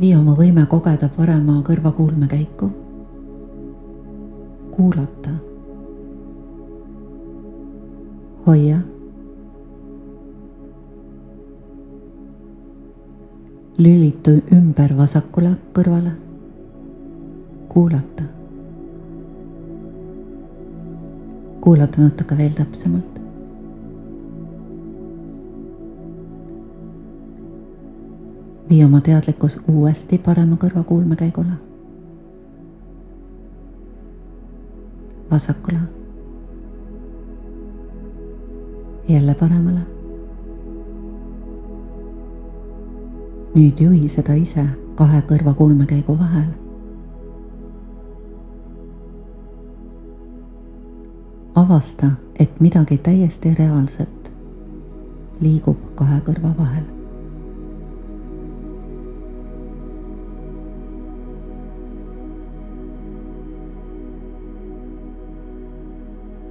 vii oma võime kogeda parema kõrvakuulme käiku. kuulata. hoia. lülitu ümber vasakule kõrvale. kuulata. kuulata natuke veel täpsemalt. Vii oma teadlikkus uuesti parema kõrvakuulmekäigule. vasakule. jälle paremale. nüüd juhi seda ise kahe kõrvakuulmekäigu vahel. avasta, et midagi täiesti reaalset liigub kahe kõrva vahel.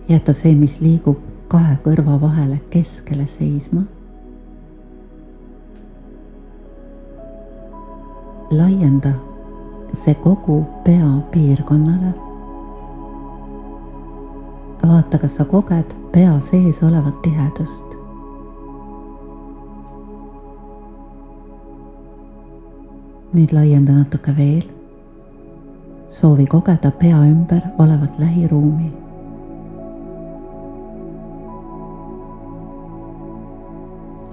Jäta see, mis liigub kahe kõrva vahele keskele seisma. laienda see kogu pea piirkonnale. vaata, kas sa koged pea sees olevat tihedust. nüüd laienda natuke veel. soovi kogeda pea ümber olevat lähiruumi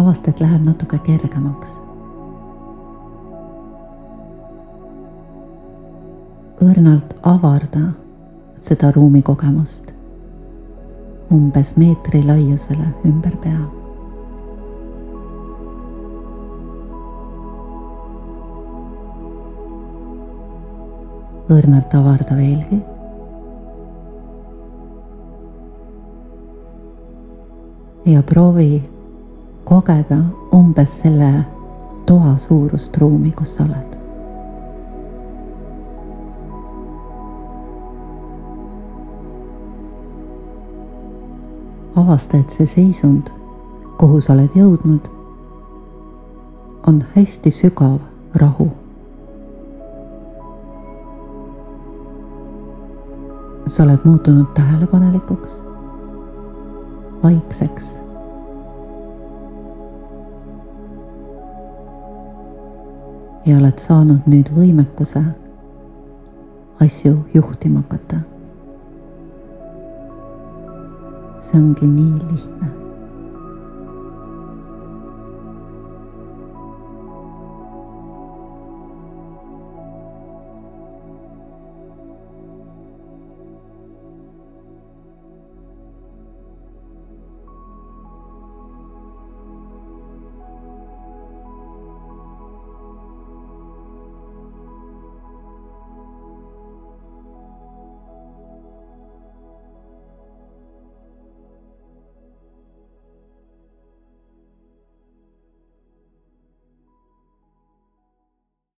avasta, et läheb natuke kergemaks. õrnalt avarda seda ruumi kogemust umbes meetri laiusele ümber pea. õrnalt avarda veelgi ja proovi kogeda umbes selle toa suurust ruumi, kus sa oled. avasta, et see seisund, kuhu sa oled jõudnud, on hästi sügav rahu. sa oled muutunud tähelepanelikuks, vaikseks ja oled saanud nüüd võimekuse asju juhtima hakata. see ongi nii lihtne